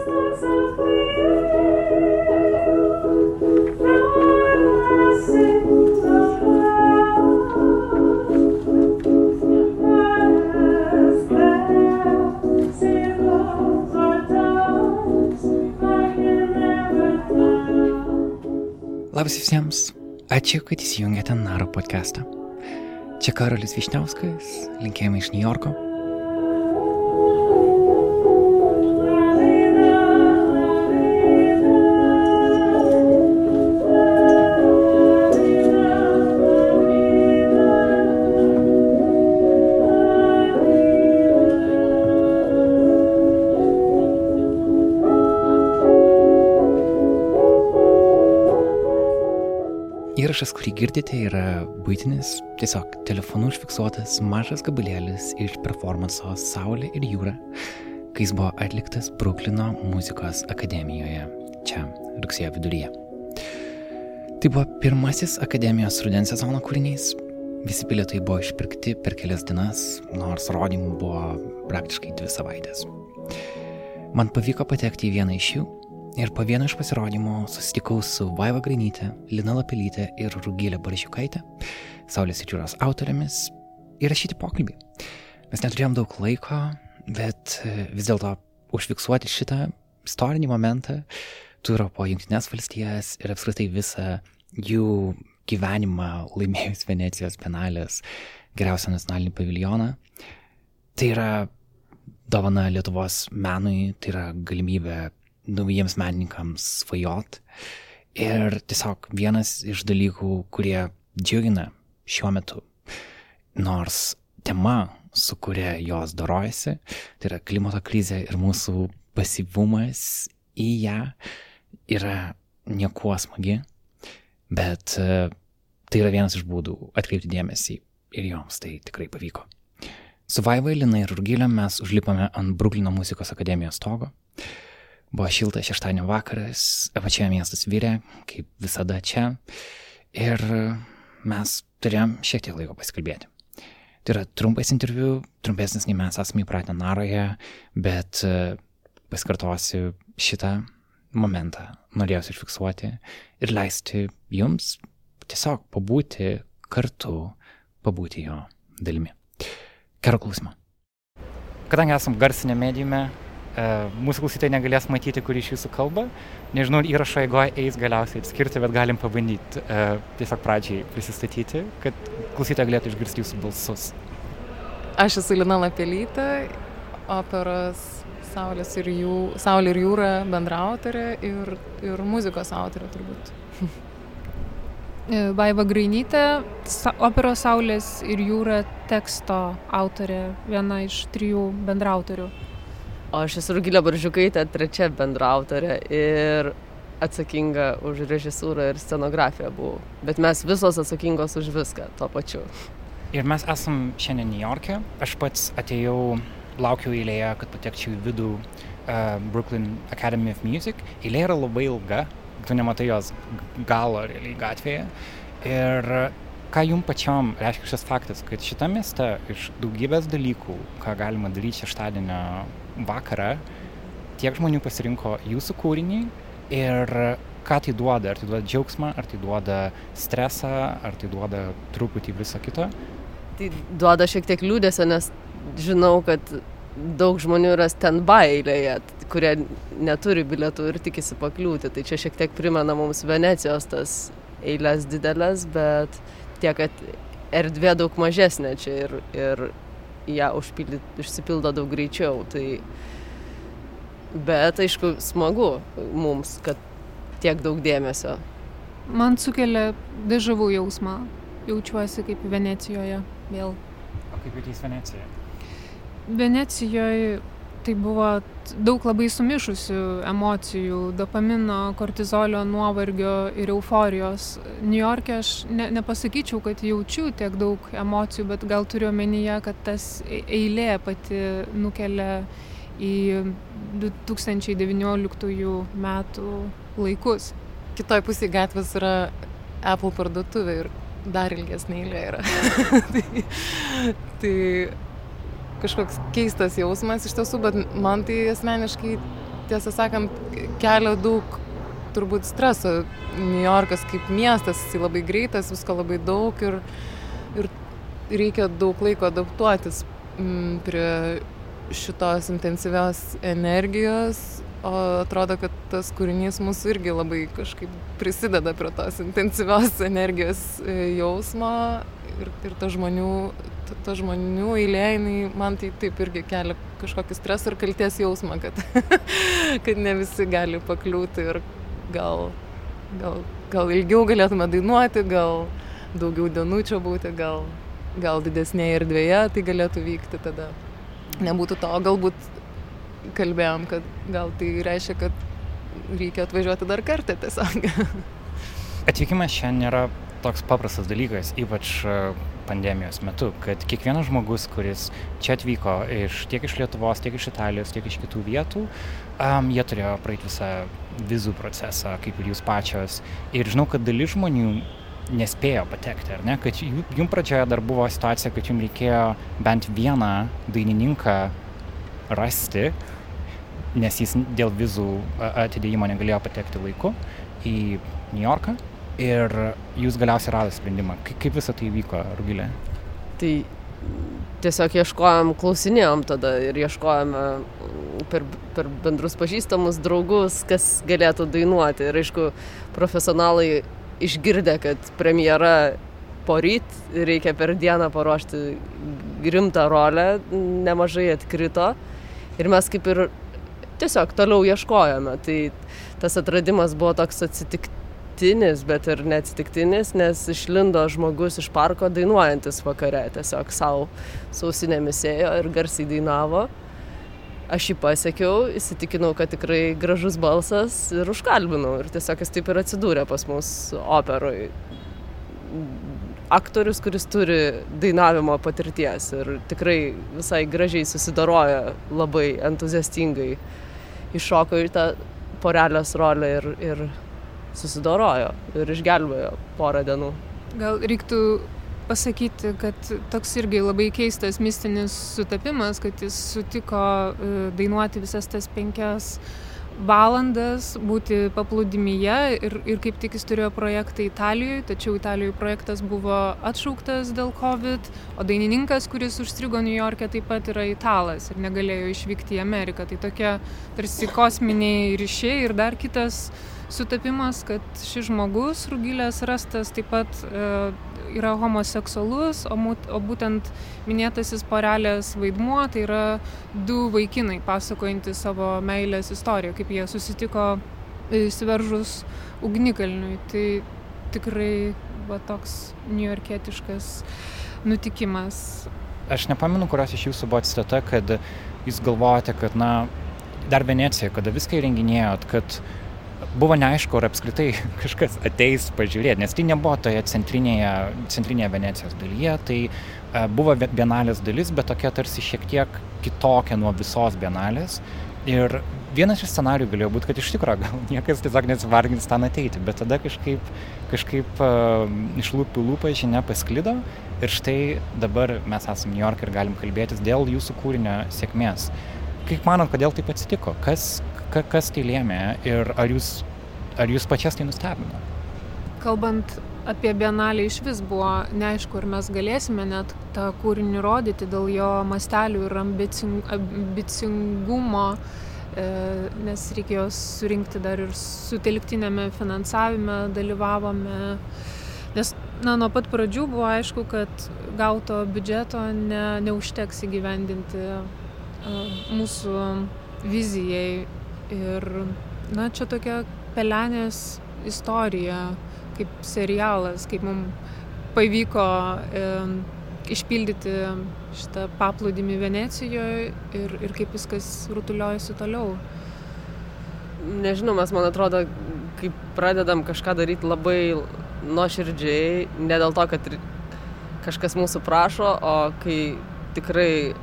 Labas visiems, ačiū, kad įsijungėte Naro podcastą. Čia Karolis Višniauskas, linkėjimai iš New Yorko. Įrašas, kurį girdite, yra būtinis, tiesiog telefonu užfiksuotas mažas gabalėlis iš performanso Saulė ir jūra, kai jis buvo atliktas Bruklino muzikos akademijoje, čia rugsėjo viduryje. Tai buvo pirmasis akademijos rudens sezono kūrinys. Visi bilietai buvo išpirkti per kelias dienas, nors rodymų buvo praktiškai dvi savaitės. Man pavyko patekti į vieną iš jų Ir po vieno iš pasirodymų susitikau su Vaiva Grainytė, Lina Lapelytė ir Rugilė Baržiukaitė, Saulės ir jūros autorėmis, įrašyti pokalbį. Mes neturėjom daug laiko, bet e, vis dėlto užfiksuoti šitą istorinį momentą turo po Junktinės valstijas ir apskritai visą jų gyvenimą laimėjus Venecijos penalės geriausią nacionalinį paviljoną. Tai yra dovana Lietuvos menui, tai yra galimybė naujiems menininkams svajot. Ir tiesiog vienas iš dalykų, kurie džiugina šiuo metu, nors tema, su kuria jos dorojasi, tai yra klimato krizė ir mūsų pasyvumas į ją yra niekuo smagi, bet e, tai yra vienas iš būdų atkreipti dėmesį ir joms tai tikrai pavyko. Su Vaiva, Lina ir Rugilė mes užlipame ant Bruklino muzikos akademijos stogo Buvo šiltas šeštadienio vakaras, apačioje miestas vyrė, kaip visada čia. Ir mes turėjom šiek tiek laiko pasikalbėti. Tai yra trumpas interviu, trumpesnis nei mes esame įpratę Naroje, bet e, pasikartosiu šitą momentą. Norėjau užfiksuoti ir leisti jums tiesiog pabūti kartu, pabūti jo dalimi. Gero klausimą. Kadangi esam garsinė medijume, E, mūsų klausytojai negalės matyti, kur iš jūsų kalba. Nežinau, įrašo eigoje eis galiausiai atskirti, bet galim pabandyti e, tiesiog pradžiai prisistatyti, kad klausytojai galėtų išgirsti jūsų balsus. Aš esu Lina Lapelytė, operos Saulės ir, jų, Saulė ir jūra bendrautorė ir, ir muzikos autorė turbūt. E, Vaiva Grainytė, operos Saulės ir jūra teksto autorė, viena iš trijų bendrautorių. O aš esu Rugilė Baržiukaitė, trečia bendrautorė ir atsakinga už režisūrą ir scenografiją buvau. Bet mes visos atsakingos už viską tuo pačiu. Ir mes esam šiandien New York'e. Aš pats atėjau, laukiau eilėje, kad patekčiau į vidų uh, Brooklyn Academy of Music. Eilė yra labai ilga, tu nematai jos galo realiai gatvėje. Ir ką jums pačiom reiškia šis faktas, kad šitame mieste iš daugybės dalykų, ką galima daryti šeštadienio vakarą tiek žmonių pasirinko jūsų kūrinį ir ką tai duoda, ar tai duoda džiaugsmą, ar tai duoda stresą, ar tai duoda truputį viso kito? Tai duoda šiek tiek liūdėsio, nes žinau, kad daug žmonių yra stand-by eilėje, kurie neturi bilietų ir tikisi pakliūti. Tai čia šiek tiek primena mums Venecijos tas eilės didelės, bet tiek, kad erdvė daug mažesnė čia ir, ir ją užpildyt, išsipildo daug greičiau. Tai... Bet aišku, smagu mums, kad tiek daug dėmesio. Man sukelia dežavų jausmą. Jaučiuosi kaip Venecijoje vėl. O kaip jautys Venecijoje? Venecijoje tai buvo daug labai sumišusių emocijų - dopamino, kortizolio, nuovargio ir euforijos. New York'e aš ne, nepasakyčiau, kad jaučiu tiek daug emocijų, bet gal turiu omenyje, kad tas e, eilė pati nukelia į 2019 metų laikus. Kitoj pusėje gatvės yra Apple parduotuvė ir dar ilgesnė eilė yra. tai, tai kažkoks keistas jausmas iš tiesų, bet man tai asmeniškai tiesą sakant, kelia daug turbūt streso. New Yorkas kaip miestas, jis labai greitas, visko labai daug ir, ir reikia daug laiko adaptuotis mm, prie šitos intensyvios energijos, o atrodo, kad tas kūrinys mūsų irgi labai kažkaip prisideda prie tos intensyvios energijos e, jausmo ir, ir to žmonių, to, to žmonių eilė, man tai taip irgi kelia kažkokį stresą ir kalties jausmą, kad, kad ne visi gali pakliūti ir gal, gal, gal ilgiau galėtume dainuoti, gal daugiau dienų čia būti, gal, gal didesnėje erdvėje tai galėtų vykti tada. Nebūtų to, galbūt kalbėjom, kad gal tai reiškia, kad reikia atvažiuoti dar kartą tiesiog. Atvykimas šiandien nėra toks paprastas dalykas, ypač pandemijos metu, kad kiekvienas žmogus, kuris čia atvyko iš, tiek iš Lietuvos, tiek iš Italijos, tiek iš kitų vietų, um, jie turėjo praeiti visą vizų procesą, kaip ir jūs pačios. Ir žinau, kad dalis žmonių nespėjo patekti, ar ne? Kad jum pradžioje dar buvo situacija, kad jums reikėjo bent vieną dainininką rasti, nes jis dėl vizų atidėjimo negalėjo patekti laiku į New Yorką ir jūs galiausiai radote sprendimą. Kaip visą tai vyko, Rugilė? Tai tiesiog ieškojom, klausinėjom tada ir ieškojome per, per bendrus pažįstamus draugus, kas galėtų dainuoti. Ir aišku, profesionalai išgirdę, kad premjera poryt reikia per dieną paruošti rimtą rolę, nemažai atkrito. Ir mes kaip ir tiesiog toliau ieškojome. Tai tas atradimas buvo toks atsitiktinis atsitiktinis, bet ir neatsitiktinis, nes išlindo žmogus iš parko dainuojantis vakare, tiesiog savo sausinėmis ėjo ir garsiai dainavo. Aš jį pasiekiau, įsitikinau, kad tikrai gražus balsas ir užkalbinau. Ir tiesiog jis taip ir atsidūrė pas mus operoj. Aktorius, kuris turi dainavimo patirties ir tikrai visai gražiai susidaroja, labai entuziastingai iššoko į tą porelės rolę ir, ir susidorojo ir išgelbėjo porą dienų. Gal reiktų pasakyti, kad toks irgi labai keistas mistinis sutapimas, kad jis sutiko e, dainuoti visas tas penkias valandas, būti paplūdimyje ir, ir kaip tik jis turėjo projektą Italijoje, tačiau Italijoje projektas buvo atšauktas dėl COVID, o dainininkas, kuris užstrigo New York'e, taip pat yra italas ir negalėjo išvykti į Ameriką. Tai tokie tarsi kosminiai ryšiai ir dar kitas uh, sutapimas, kad šis žmogus, Rugilės rastas, taip pat e, yra homoseksualus, o, o būtent minėtasis porelės vaidmuo tai yra du vaikinai pasakojantis savo meilės istoriją, kaip jie susitiko įsiveržus ugnikalniui. Tai tikrai va toks niujorkietiškas nutikimas. Aš nepamenu, kurios iš jūsų buvo citata, kad jūs galvojate, kad, na, dar Venecija, kada viską įrenginėjot, kad buvo neaišku, ar apskritai kažkas ateis pažiūrėti, nes tai nebuvo toje centrinėje, centrinėje Venecijos dalyje, tai uh, buvo bienalės dalis, bet tokia tarsi šiek tiek kitokia nuo visos bienalės. Ir vienas iš scenarių galėjo būti, kad iš tikrųjų gal niekas tiesiog nesivargins ten ateiti, bet tada kažkaip, kažkaip uh, iš lūpų lūpą žinia pasklido ir štai dabar mes esame New York ir galim kalbėtis dėl jūsų kūrinio sėkmės. Kaip manot, kodėl taip atsitiko? Kas, ka, kas tai lėmė ir ar jūs, ar jūs pačias tai nustebino? Kalbant apie Bienalį iš vis buvo neaišku, ar mes galėsime net tą kūrinį rodyti dėl jo mastelių ir ambicing, ambicingumo, e, nes reikėjo surinkti dar ir sutelktinėme finansavime dalyvavome. Nes na, nuo pat pradžių buvo aišku, kad gauto biudžeto ne, neužteks įgyvendinti uh, mūsų vizijai Ir, na, čia tokia pelenės istorija, kaip serialas, kaip mums pavyko e, išpildyti šitą paplūdimį Venecijoje ir, ir kaip viskas rutuliojasi toliau. Nežinau, mes, man atrodo, kai pradedam kažką daryti labai nuoširdžiai, ne dėl to, kad kažkas mūsų prašo, o kai tikrai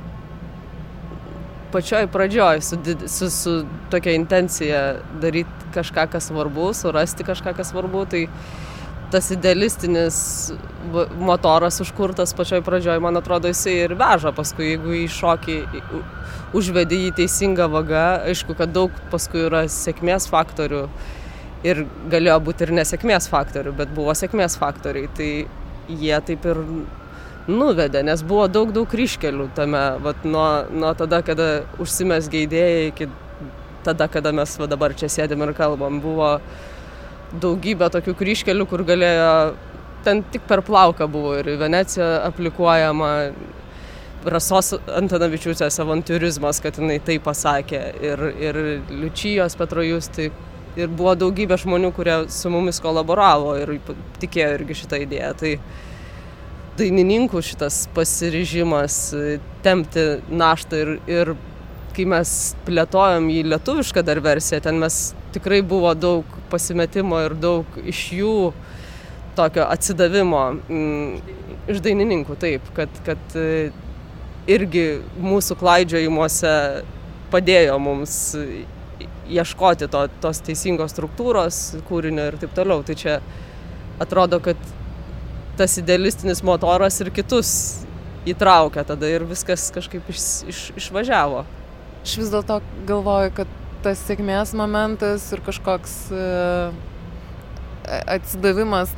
pačioj pradžioj su, su, su tokia intencija daryti kažką, kas svarbu, surasti kažką, kas svarbu, tai tas idealistinis motoras užkurtas pačioj pradžioj, man atrodo, jisai ir veža paskui, jeigu į šokį užvedi jį teisinga vaga, aišku, kad daug paskui yra sėkmės faktorių ir galėjo būti ir nesėkmės faktorių, bet buvo sėkmės faktoriai, tai jie taip ir nuvedė, nes buvo daug, daug ryškelių tame, vat, nuo, nuo tada, kada užsimesgė idėja iki tada, kada mes va, dabar čia sėdėm ir kalbam, buvo daugybė tokių kryškelių, kur galėjo, ten tik per plauką buvo ir į Veneciją aplikuojama, Rasos Antanavičiūtės avantūrizmas, kad jinai tai pasakė, ir, ir Liučijos Petrojus, tai ir buvo daugybė žmonių, kurie su mumis kolaboravo ir tikėjo irgi šitą idėją. Tai dainininkų šitas pasiryžimas tempti naštą ir, ir kai mes plėtojom į lietuvišką dar versiją, ten mes tikrai buvo daug pasimetimo ir daug iš jų tokio atsidavimo mm, iš dainininkų, taip, kad, kad e, irgi mūsų klaidžiojimuose padėjo mums ieškoti to, tos teisingos struktūros kūrinio ir taip toliau. Tai čia atrodo, kad tas idealistinis motoras ir kitus įtraukia tada ir viskas kažkaip iš, iš, išvažiavo. Aš vis dėlto galvoju, kad tas sėkmės momentas ir kažkoks uh, atsidavimas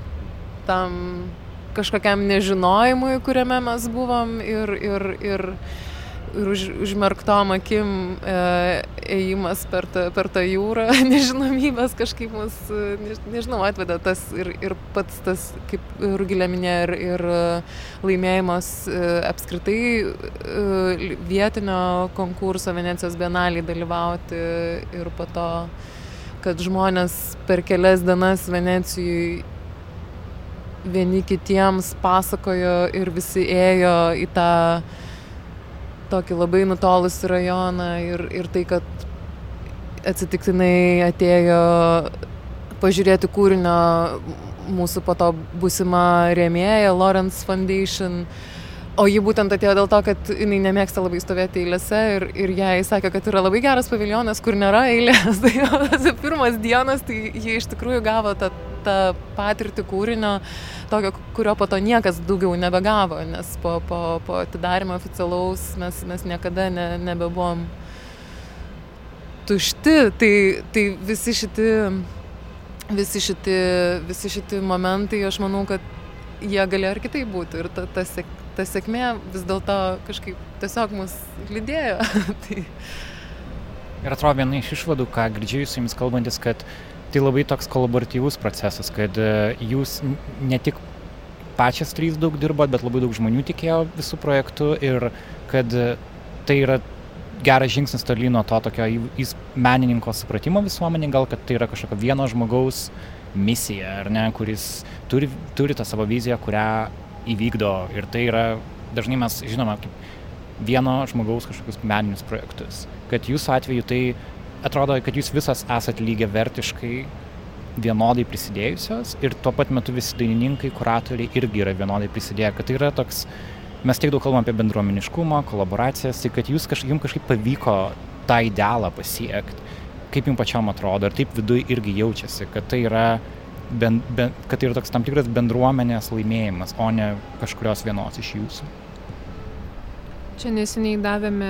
tam kažkokiam nežinojimui, kuriame mes buvom ir, ir, ir ir už, užmerktom akim e, ėjimas per, ta, per tą jūrą, nežinomybės kažkaip mus, než, nežinau, atvedė tas ir, ir pats tas, kaip Rugilė minėjo, ir, ir laimėjimas e, apskritai e, vietinio konkurso Venecijos bienaliai dalyvauti ir po to, kad žmonės per kelias dienas Venecijoje vieni kitiems pasakojo ir visi ėjo į tą tokį labai nutolusį rajoną ir, ir tai, kad atsitiktinai atėjo pažiūrėti kūrinio mūsų po to būsima rėmėja Lawrence Foundation. O ji būtent atėjo dėl to, kad jinai nemėgsta labai stovėti eilėse ir, ir jai sakė, kad yra labai geras paviljonas, kur nėra eilės. Tai pirmas dienas, tai ji iš tikrųjų gavo tą, tą patirtį kūrinio, tokio, kurio po to niekas daugiau nebegavo, nes po, po, po atidarimo oficialaus mes, mes niekada ne, nebebuvom tušti. Tai, tai visi šiti, visi šiti, visi šiti momentai, aš manau, kad jie galėjo ir kitaip būti. Ir ta, ta, sėk, ta sėkmė vis dėlto kažkaip tiesiog mus lydėjo. tai... Ir atrodo viena iš išvadų, ką girdžiu su jumis kalbantis, kad tai labai toks kolaboratyvus procesas, kad e, jūs ne tik pačias trys daug dirbot, bet labai daug žmonių tikėjo visų projektų ir kad e, tai yra geras žingsnis toli nuo to tokio menininko supratimo visuomenė, gal kad tai yra kažkokio vieno žmogaus misija, ar ne, kuris turi, turi tą savo viziją, kurią įvykdo ir tai yra, dažnai mes žinome, kaip vieno žmogaus kažkokius meninius projektus. Kad jūsų atveju tai atrodo, kad jūs visas esat lygiai vertiškai vienodai prisidėjusios ir tuo pat metu visi dainininkai, kuratoriai irgi yra vienodai prisidėję, kad tai yra toks, mes tiek daug kalbam apie bendruomeniškumą, kolaboracijas, tai kad jūs kažkaip, jums kažkaip pavyko tą idealą pasiekti, kaip jums pačiam atrodo ir taip viduje irgi jaučiasi, kad tai yra ben, ben, kad tai yra toks tam tikras bendruomenės laimėjimas, o ne kažkurios vienos iš jūsų. Čia neseniai davėme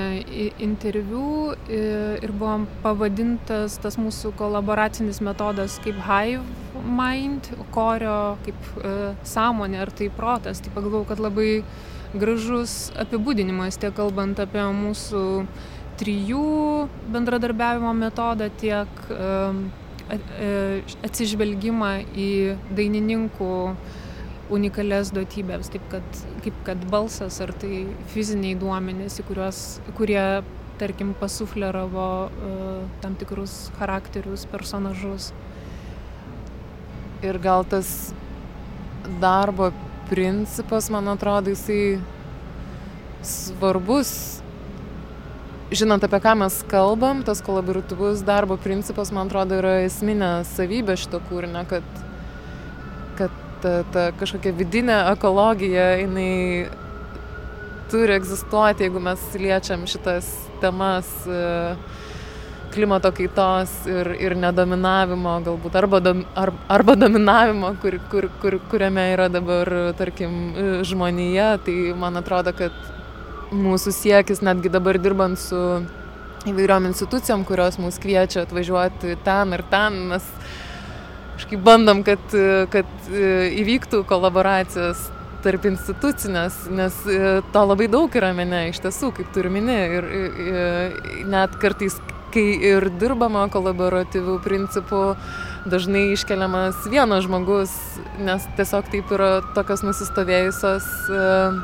interviu ir buvom pavadintas tas mūsų kolaboracinis metodas kaip Hive Mind, korio kaip e, sąmonė ar tai protas. Tai pagalvojau, kad labai gražus apibūdinimas tiek kalbant apie mūsų trijų bendradarbiavimo metodą, tiek e, e, atsižvelgimą į dainininkų unikalias duotybės, taip kad, kaip kad balsas ar tai fiziniai duomenys, kuriuos, kurie, tarkim, pasufleravo uh, tam tikrus charakterius, personažus. Ir gal tas darbo principas, man atrodo, jisai svarbus žinant apie ką mes kalbam, tas kolaboratyvus darbo principas, man atrodo, yra esminė savybė šito kūrinio, kad ta, ta kažkokia vidinė ekologija, jinai turi egzistuoti, jeigu mes liečiam šitas temas, e, klimato kaitos ir, ir nedominavimo, galbūt arba, dom, ar, arba dominavimo, kur, kur, kur, kuriame yra dabar, tarkim, žmonija, tai man atrodo, kad mūsų siekis netgi dabar dirbant su įvairiom institucijom, kurios mus kviečia atvažiuoti ten ir ten, mes kažkaip bandom, kad, kad įvyktų kolaboracijos tarp institucinės, nes e, to labai daug yra mene iš tiesų, kaip turi mini. Ir, ir net kartais, kai ir dirbama kolaboratyvių principų, dažnai iškeliamas vienas žmogus, nes tiesiog taip yra tokios nusistovėjusios uh,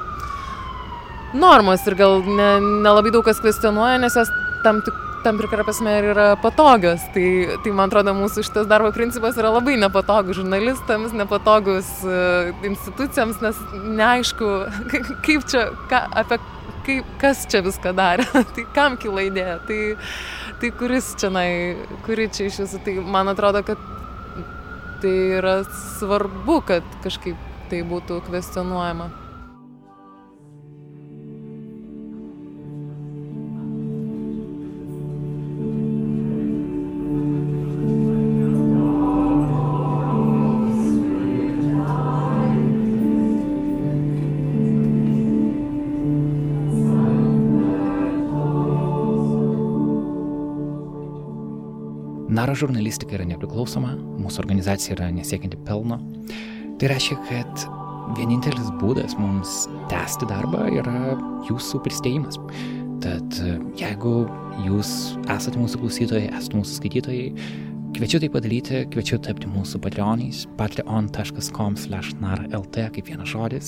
normos ir gal nelabai ne, ne daug kas kvestionuoja, nes jos tam tik tam tikra prasme ir yra patogios. Tai, tai man atrodo, mūsų šitas darbo principas yra labai nepatogus žurnalistams, nepatogus uh, institucijams, nes neaišku, kaip čia, ką, apie kaip, kas čia viską darė, tai kam kila idėja, tai, tai kuris čia, kuri čia iš jūsų, tai man atrodo, kad tai yra svarbu, kad kažkaip tai būtų kvestionuojama. Žurnalistika yra nepriklausoma, mūsų organizacija yra nesiekianti pelno. Tai reiškia, kad vienintelis būdas mums tęsti darbą yra jūsų pristeigimas. Tad jeigu jūs esate mūsų klausytojai, esate mūsų skaitytojai, kviečiu tai padaryti, kviečiu tapti mūsų patreonais, patreon.com/narlt kaip vienas žodis.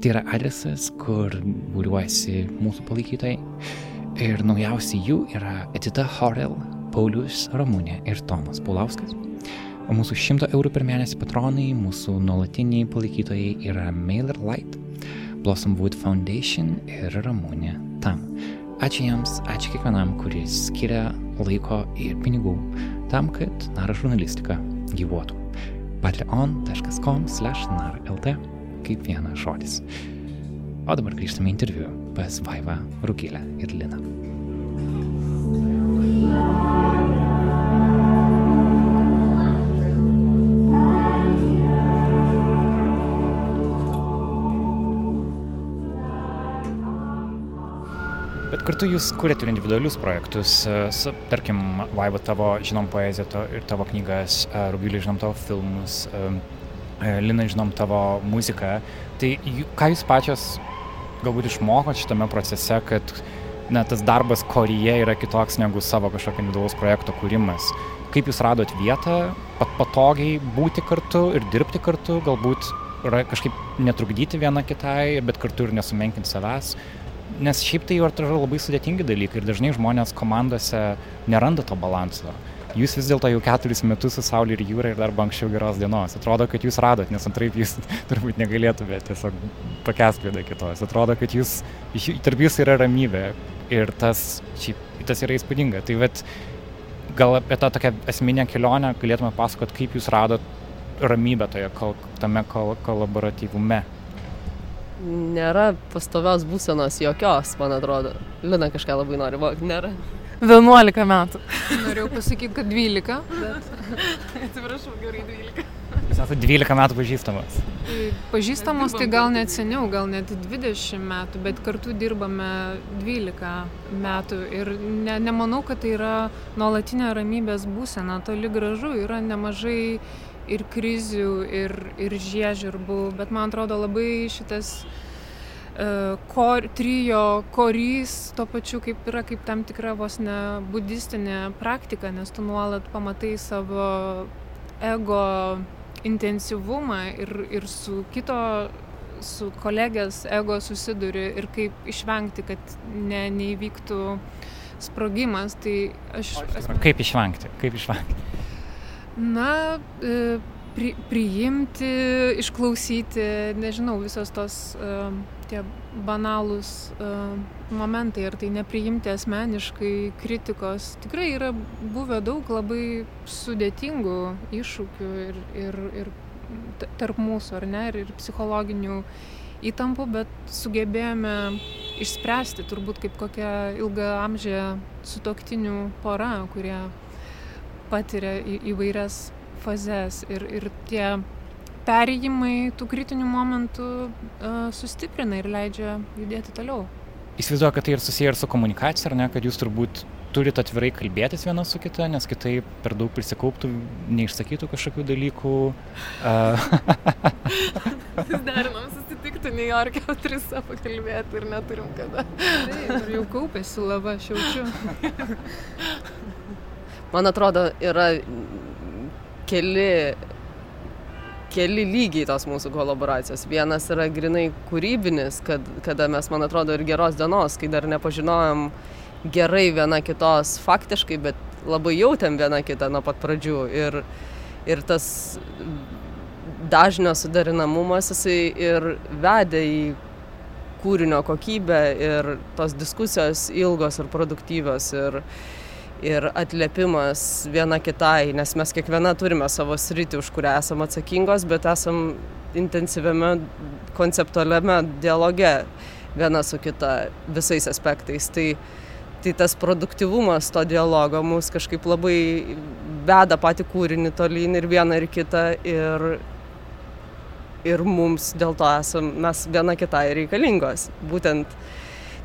Tai yra adresas, kur būriuojasi mūsų palaikytojai. Ir naujausi jų yra Edita Horel, Paulius, Ramūnė ir Tomas Paulauskas. O mūsų 100 eurų per mėnesį patronai, mūsų nuolatiniai palaikytojai yra Mailer Light, Blossom Wood Foundation ir Ramūnė Tam. Ačiū jiems, ačiū kiekvienam, kuris skiria laiko ir pinigų tam, kad nara žurnalistika gyvuotų. patreon.com slash narlt kaip vienas žodis. O dabar grįžtame į interviu pas Vaivą, Rūkėlę ir Liną. Kartu jūs kuriate ir individualius projektus, su, tarkim, Vaiva tavo žinom poeziją to, ir tavo knygas, Rugilį žinom tavo filmus, Lina žinom tavo muziką. Tai ką jūs pačios galbūt išmokot šitame procese, kad na, tas darbas koryje yra kitoks negu savo kažkokio individualaus projekto kūrimas. Kaip jūs radot vietą, pat patogiai būti kartu ir dirbti kartu, galbūt kažkaip netrukdyti viena kitai, bet kartu ir nesumenkinti savęs nes šiaip tai yra labai sudėtingi dalykai ir dažnai žmonės komandose neranda to balanso. Jūs vis dėlto jau keturis metus su Saulė ir Jūra ir dar anksčiau geros dienos. Atrodo, kad jūs radot, nes antraip jūs turbūt negalėtumėte tiesiog pakęsti viena kitos. Atrodo, kad jūs, tarp jūsų yra ramybė ir tas, šiaip, tas yra įspūdinga. Tai vat, gal apie tą tokią esminę kelionę galėtume pasakot, kaip jūs radot ramybę toje, kol, tame kol, kolaboratyvume nėra pastovios būsenos jokios, man atrodo. Lina kažką labai nori vokti, nėra. 11 metų. Norėjau pasakyti, kad 12, bet... Atsiprašau, gerai 12. Jūs esate 12 metų pažįstamas. Pažįstamos tai gal net seniau, gal net 20 metų, bet kartu dirbame 12 metų ir ne, nemanau, kad tai yra nuolatinė ramybės būsena, toli gražu yra nemažai ir krizių, ir, ir žiežirbų, bet man atrodo labai šitas uh, kor, trijo korys tuo pačiu kaip yra kaip tam tikra vos ne budistinė praktika, nes tu nuolat pamatai savo ego intensyvumą ir, ir su kito su kolegės ego susiduri ir kaip išvengti, kad ne, neįvyktų sprogimas. Tai aš... Kaip išvengti? Kaip išvengti? Na, e, pri, priimti, išklausyti, nežinau, visos tos uh, tie banalūs uh, momentai, ar tai nepriimti asmeniškai kritikos. Tikrai yra buvę daug labai sudėtingų iššūkių ir, ir, ir tarp mūsų, ar ne, ir, ir psichologinių įtampų, bet sugebėjome išspręsti, turbūt kaip kokia ilga amžė sutoktinių pora, kurie patiria į, įvairias fazes ir, ir tie perėjimai tų kritinių momentų uh, sustiprina ir leidžia judėti toliau. Įsivaizduoju, kad tai ir susiję ir su komunikacija, ar ne, kad jūs turbūt turite atvirai kalbėtis viena su kita, nes kitaip per daug prisikauptų, neišsakytų kažkokių dalykų. Derinom susitikti New York'e, o tris pakalbėti ir neturim kada. Taip, ir jau kaupėsi lava, aš jaučiu. Man atrodo, yra keli keli lygiai tos mūsų kolaboracijos. Vienas yra grinai kūrybinis, kad, kada mes, man atrodo, ir geros dienos, kai dar nepažinojom gerai viena kitos faktiškai, bet labai jautėm viena kitą nuo pat pradžių. Ir, ir tas dažnio suderinamumas jisai ir vedė į kūrinio kokybę ir tos diskusijos ilgos ir produktyvios. Ir, ir atliepimas viena kitai, nes mes kiekviena turime savo sritį, už kurią esame atsakingos, bet esam intensyviame konceptualiame dialoge viena su kita visais aspektais. Tai, tai tas produktivumas to dialogo mus kažkaip labai veda patį kūrinį tolyn ir vieną ir kitą ir, ir mums dėl to esam mes viena kitai reikalingos. Būtent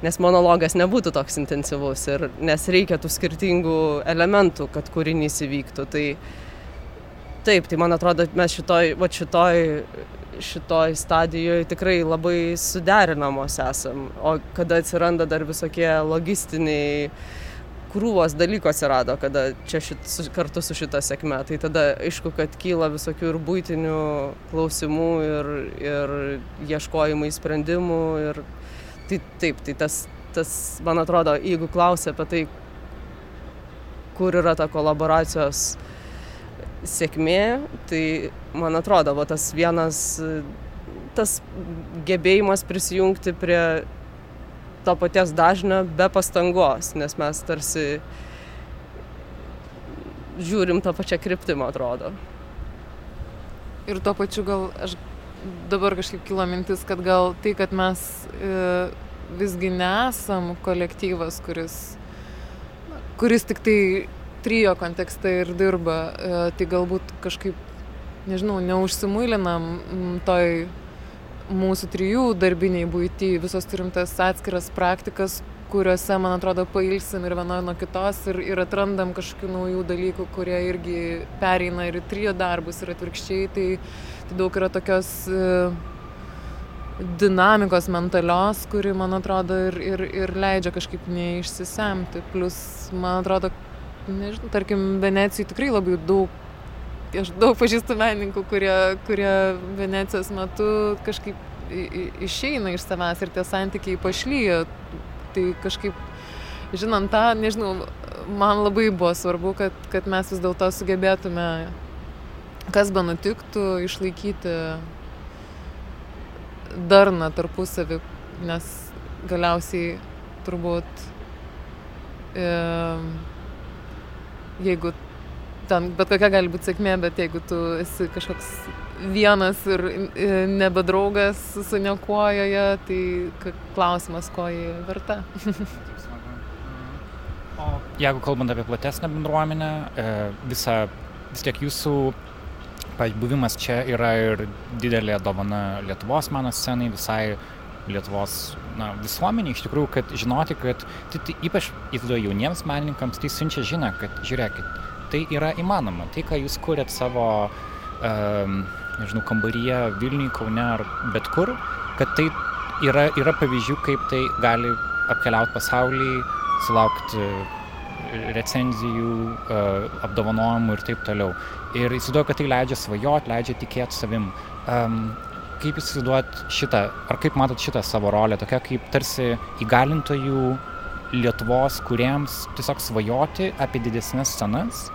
nes monologas nebūtų toks intensyvus ir nes reikia tų skirtingų elementų, kad kūrinys įvyktų. Tai taip, tai man atrodo, mes šitoj, va šitoj, šitoj stadijoje tikrai labai suderinamos esam. O kada atsiranda dar visokie logistiniai krūvos dalykų atsirado, kada čia šit, su, kartu su šita sėkme. Tai tada aišku, kad kyla visokių ir būtinių klausimų ir, ir ieškojimai sprendimų ir tai taip, tai tas, tas, man atrodo, jeigu klausia apie tai, kur yra ta kolaboracijos sėkmė, tai man atrodo, va, tas vienas, tas gebėjimas prisijungti prie to paties dažnio be pastangos, nes mes tarsi žiūrim tą pačią kryptimą, atrodo. Ir tuo pačiu gal aš dabar kažkaip kilo mintis, kad gal tai, kad mes e, visgi nesam kolektyvas, kuris, kuris tik tai trijo kontekste ir dirba, e, tai galbūt kažkaip, nežinau, neužsimuilinam toj mūsų trijų darbiniai būti, visos turim tas atskiras praktikas, kuriuose, man atrodo, pailsim ir viena nuo kitos ir, ir atrandam kažkokių naujų dalykų, kurie irgi pereina ir trijo darbus ir atvirkščiai. Tai, tai daug yra tokios e, dinamikos mentalios, kuri, man atrodo, ir, ir, ir leidžia kažkaip neišsisemti. Plus, man atrodo, nežinau, tarkim, Venecijai tikrai labai daug aš daug pažįstu menininkų, kurie, kurie Venecijos metu kažkaip išeina iš savęs ir tie santykiai pašlyja tai kažkaip, žinant tą, nežinau, man labai buvo svarbu, kad, kad mes vis dėlto sugebėtume, kas be nutiktų, išlaikyti darną tarpusavį, nes galiausiai turbūt e, jeigu ten bet kokia gali būti sėkmė, bet jeigu tu esi kažkoks vienas ir nebedraugas su niekuo joje, tai klausimas, ko jį verta. o jeigu kalbant apie platesnę bendruomenę, e, visa, vis tiek jūsų buvimas čia yra ir didelė dovana Lietuvos meno scenai, visai Lietuvos na, visuomenė iš tikrųjų, kad žinoti, kad tai, tai ypač įsivaizduoju jauniems menininkams, tai siunčia žiną, kad žiūrėkit, tai yra įmanoma. Tai, ką jūs kuriat savo, um, nežinau, kambaryje, Vilniui, Kaune ar bet kur, kad tai yra, yra pavyzdžių, kaip tai gali apkeliauti pasaulį, sulaukti recenzijų, uh, apdovanojimų ir taip toliau. Ir įsivaizduoju, kad tai leidžia svajoti, leidžia tikėti savim. Um, kaip jūs įsivaizduojat šitą, ar kaip matot šitą savo rolę, tokia kaip tarsi įgalintojų Lietuvos kuriems tiesiog svajoti apie didesnės scenas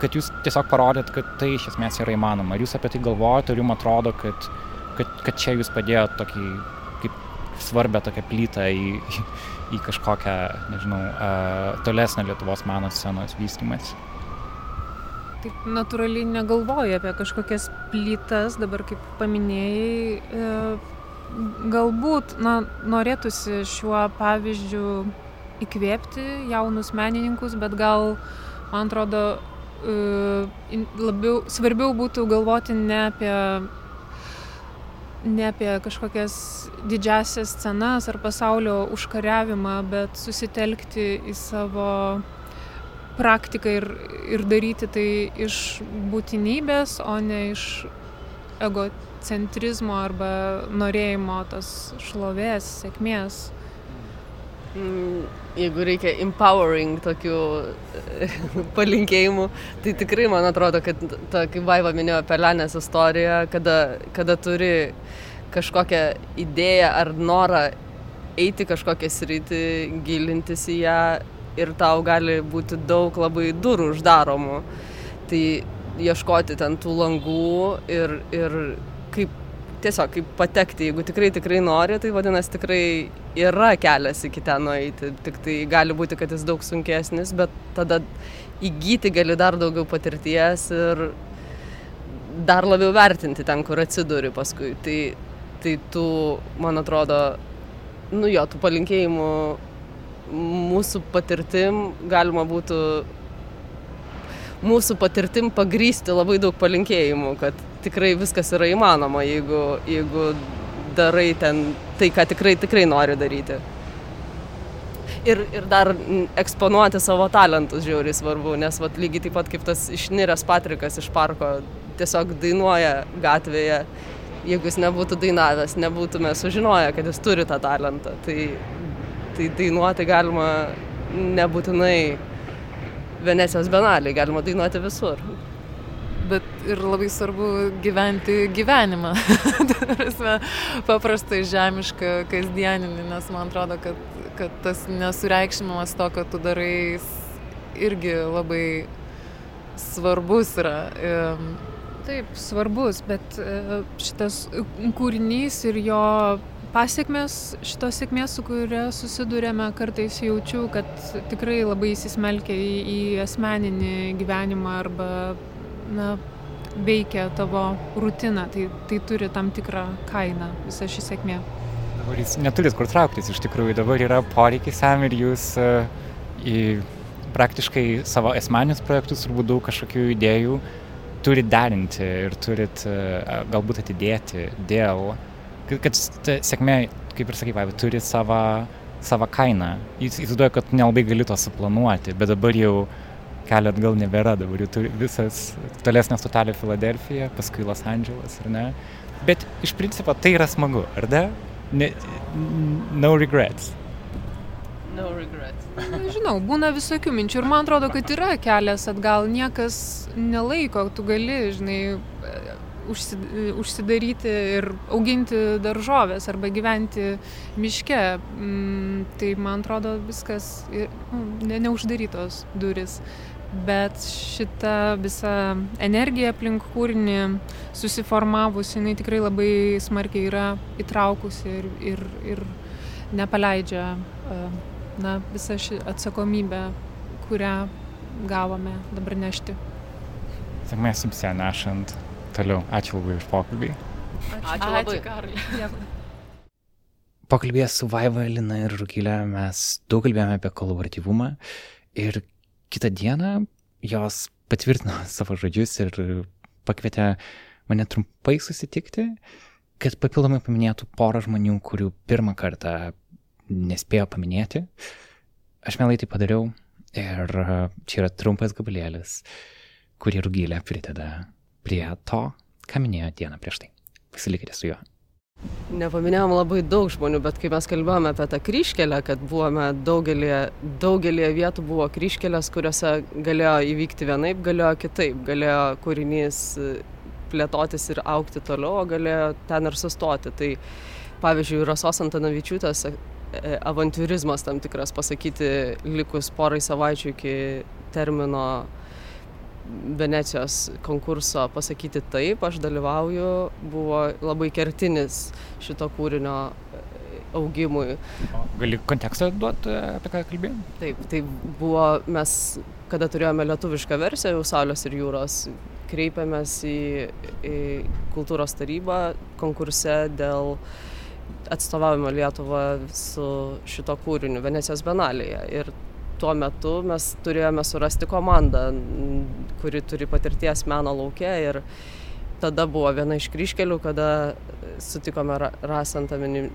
kad jūs tiesiog parodėt, kad tai iš esmės yra įmanoma. Ar jūs apie tai galvojate, ar jums atrodo, kad, kad, kad čia jūs padėjot tokį kaip svarbę tokią plytą į, į kažkokią, nežinau, uh, tolesnę Lietuvos meno scenos vystimas? Taip natūraliai negalvoju apie kažkokias plytas, dabar kaip paminėjai, uh, galbūt, na, norėtųsi šiuo pavyzdžiu įkvėpti jaunus menininkus, bet gal, man atrodo, labiau, svarbiau būtų galvoti ne apie ne apie kažkokias didžiasias scenas ar pasaulio užkariavimą, bet susitelkti į savo praktiką ir, ir daryti tai iš būtinybės, o ne iš egocentrizmo arba norėjimo tos šlovės, sėkmės. Mm, jeigu reikia empowering tokių palinkėjimų, tai tikrai man atrodo, kad ta, kaip Vaiva minėjo Pelenės istoriją, kada, kada turi kažkokią idėją ar norą eiti kažkokią sritį, gilintis į ją ir tau gali būti daug labai durų uždaromų. Tai ieškoti ten tų langų ir, ir tiesiog kaip patekti, jeigu tikrai tikrai nori, tai vadinasi tikrai yra kelias iki ten nueiti, tik tai gali būti, kad jis daug sunkesnis, bet tada įgyti gali dar daugiau patirties ir dar labiau vertinti ten, kur atsiduri paskui. Tai, tai tų, man atrodo, nu jo, tų palinkėjimų mūsų patirtim galima būtų mūsų patirtim pagrysti labai daug palinkėjimų, kad tikrai viskas yra įmanoma, jeigu, jeigu darai ten tai, ką tikrai, tikrai nori daryti. Ir, ir dar eksponuoti savo talentus žiauriai svarbu, nes vat, lygiai taip pat kaip tas išniręs Patrikas iš parko tiesiog dainuoja gatvėje. Jeigu jis nebūtų dainavęs, nebūtume sužinoję, kad jis turi tą talentą. Tai, tai dainuoti galima nebūtinai Venecijos benaliai, galima dainuoti visur bet ir labai svarbu gyventi gyvenimą. Paprastai žemišką, kasdieninį, nes man atrodo, kad, kad tas nesureikšmimas to, kad tu darai, irgi labai svarbus yra. Taip, svarbus, bet e, šitas kūrinys ir jo pasiekmes, šitos sėkmės, su kuria susidurėme, kartais jaučiu, kad tikrai labai įsismelkia į, į asmeninį gyvenimą arba na, veikia tavo rutiną, tai, tai turi tam tikrą kainą visa ši sėkmė. Dabar jūs neturit kur trauktis, iš tikrųjų dabar yra poreikis jam ir jūs uh, į praktiškai savo asmeninius projektus turbūt daug kažkokių idėjų turit derinti ir turit uh, galbūt atidėti dėl, kad, kad sėkmė, kaip ir sakai, Vaiva, turi savo, savo kainą. Jis įsivaizduoja, kad nelabai gali to suplanuoti, bet dabar jau kelio atgal nebėra, dabar jau turi visas tolesnė stotelė Filadelfija, paskui Los Andželas, ar ne? Bet iš principo tai yra smagu, ar ne? ne no regrets. No regrets. Nežinau, būna visokių minčių ir man atrodo, kad yra kelias atgal, niekas nelaiko, tu gali, žinai, užsidaryti ir auginti daržovės arba gyventi miške. Mm, tai man atrodo viskas nu, ne, neuždarytos duris bet šita visa energija aplink kūrinį susiformavusi, jinai tikrai labai smarkiai yra įtraukusi ir, ir, ir nepaleidžia na, visą šį atsakomybę, kurią gavome dabar nešti. Sėkmės jums ją nešant toliau. Ačiū labai už pokalbį. Ačiū, Ačiū labai, Karli. Pokalbėje su Vaiva, Lina ir Rukilė mes daug kalbėjome apie kolaboratyvumą ir kitą dieną jos patvirtino savo žodžius ir pakvietė mane trumpai susitikti, kad papildomai paminėtų porą žmonių, kurių pirmą kartą nespėjo paminėti. Aš mielai tai padariau ir čia yra trumpas gabalėlis, kurį rugylė prideda prie to, ką minėjo dieną prieš tai. Pasilikite su juo. Nepaminėjom labai daug žmonių, bet kai mes kalbėjome apie tą kryškelę, kad buvome daugelį, daugelį vietų buvo kryškelės, kuriuose galėjo įvykti vienaip, galėjo kitaip, galėjo kūrinys plėtotis ir aukti toliau, o galėjo ten ir sustoti. Tai pavyzdžiui, Rasos Antanavičiūtės e, avantūrizmas tam tikras pasakyti likus porai savaičių iki termino Venecijos konkurso pasakyti taip, aš dalyvauju, buvo labai kertinis šito kūrinio e, augimui. Gali kontekstą duoti, apie ką kalbėjom? Taip, tai buvo mes, kada turėjome lietuvišką versiją jau Saulės ir jūros, kreipėmės į, į kultūros tarybą konkurse dėl atstovaujame Lietuvą su šito kūriniu Venecijos benalėje. Ir tuo metu mes turėjome surasti komandą, kuri turi patirties meno laukia ir tada buvo viena iš kryškelių, kada sutikome rasą ant amini.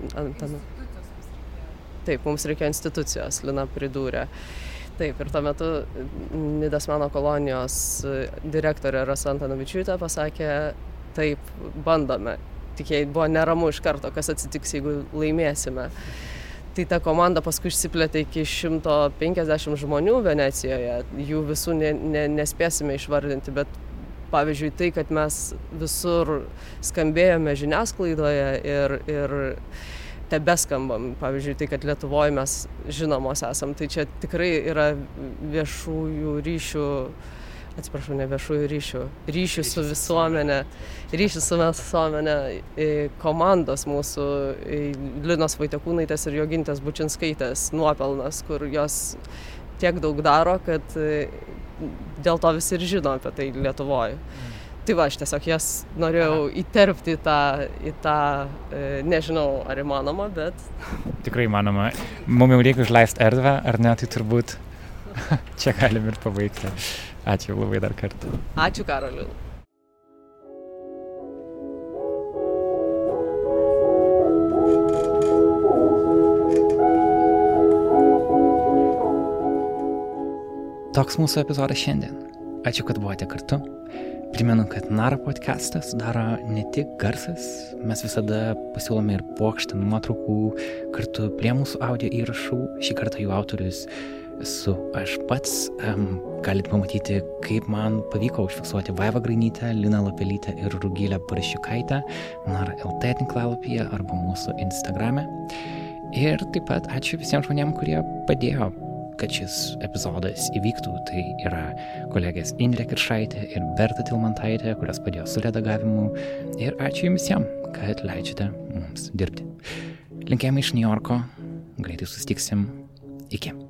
Taip, mums reikėjo institucijos, Lina pridūrė. Taip, ir tuo metu Nidas meno kolonijos direktorė Rasa Antanovičiūtė pasakė, taip, bandome. Tik jai buvo neramu iš karto, kas atsitiks, jeigu laimėsime. Tai ta komanda paskui išsiplėtė iki 150 žmonių Venecijoje, jų visų ne, ne, nespėsime išvardinti, bet pavyzdžiui tai, kad mes visur skambėjome žiniasklaidoje ir, ir tebeskambam, pavyzdžiui tai, kad Lietuvoje mes žinomos esam, tai čia tikrai yra viešųjų ryšių atsiprašau, ne viešųjų ryšių, ryšių su visuomenė, ryšių su visuomenė komandos mūsų Linos Vaitekūnaitės ir Jogintės Bučinskaitės nuopelnas, kur jos tiek daug daro, kad dėl to visi ir žino apie tai Lietuvoje. Mm. Tai va, aš tiesiog jas norėjau įterpti į tą, į tą e, nežinau, ar įmanoma, bet. Tikrai įmanoma. Mums jau reikia užleisti erdvę, ar ne, tai turbūt čia galim ir pabaigti. Ačiū labai dar kartą. Ačiū Karoliu. Toks mūsų epizodas šiandien. Ačiū, kad buvote kartu. Primenu, kad Nara podcastą sudaro ne tik garsas, mes visada pasiūlome ir plokštę nuotraukų kartu prie mūsų audio įrašų. Šį kartą jų autorius esu aš pats. Um, galite pamatyti, kaip man pavyko užfiksuoti Vaiva Grainytę, Lina Lapelytę ir Rugilę Parašiukaitę Nara LT tinklalapyje arba mūsų Instagrame. Ir taip pat ačiū visiems žmonėms, kurie padėjo kad šis epizodas įvyktų, tai yra kolegės Indrė Kiršaitė ir Berta Tilmantaitė, kurios padėjo su redagavimu. Ir ačiū jums visiems, kad leidžiate mums dirbti. Linkėjimai iš New Yorko, greitai sustiksim. Iki.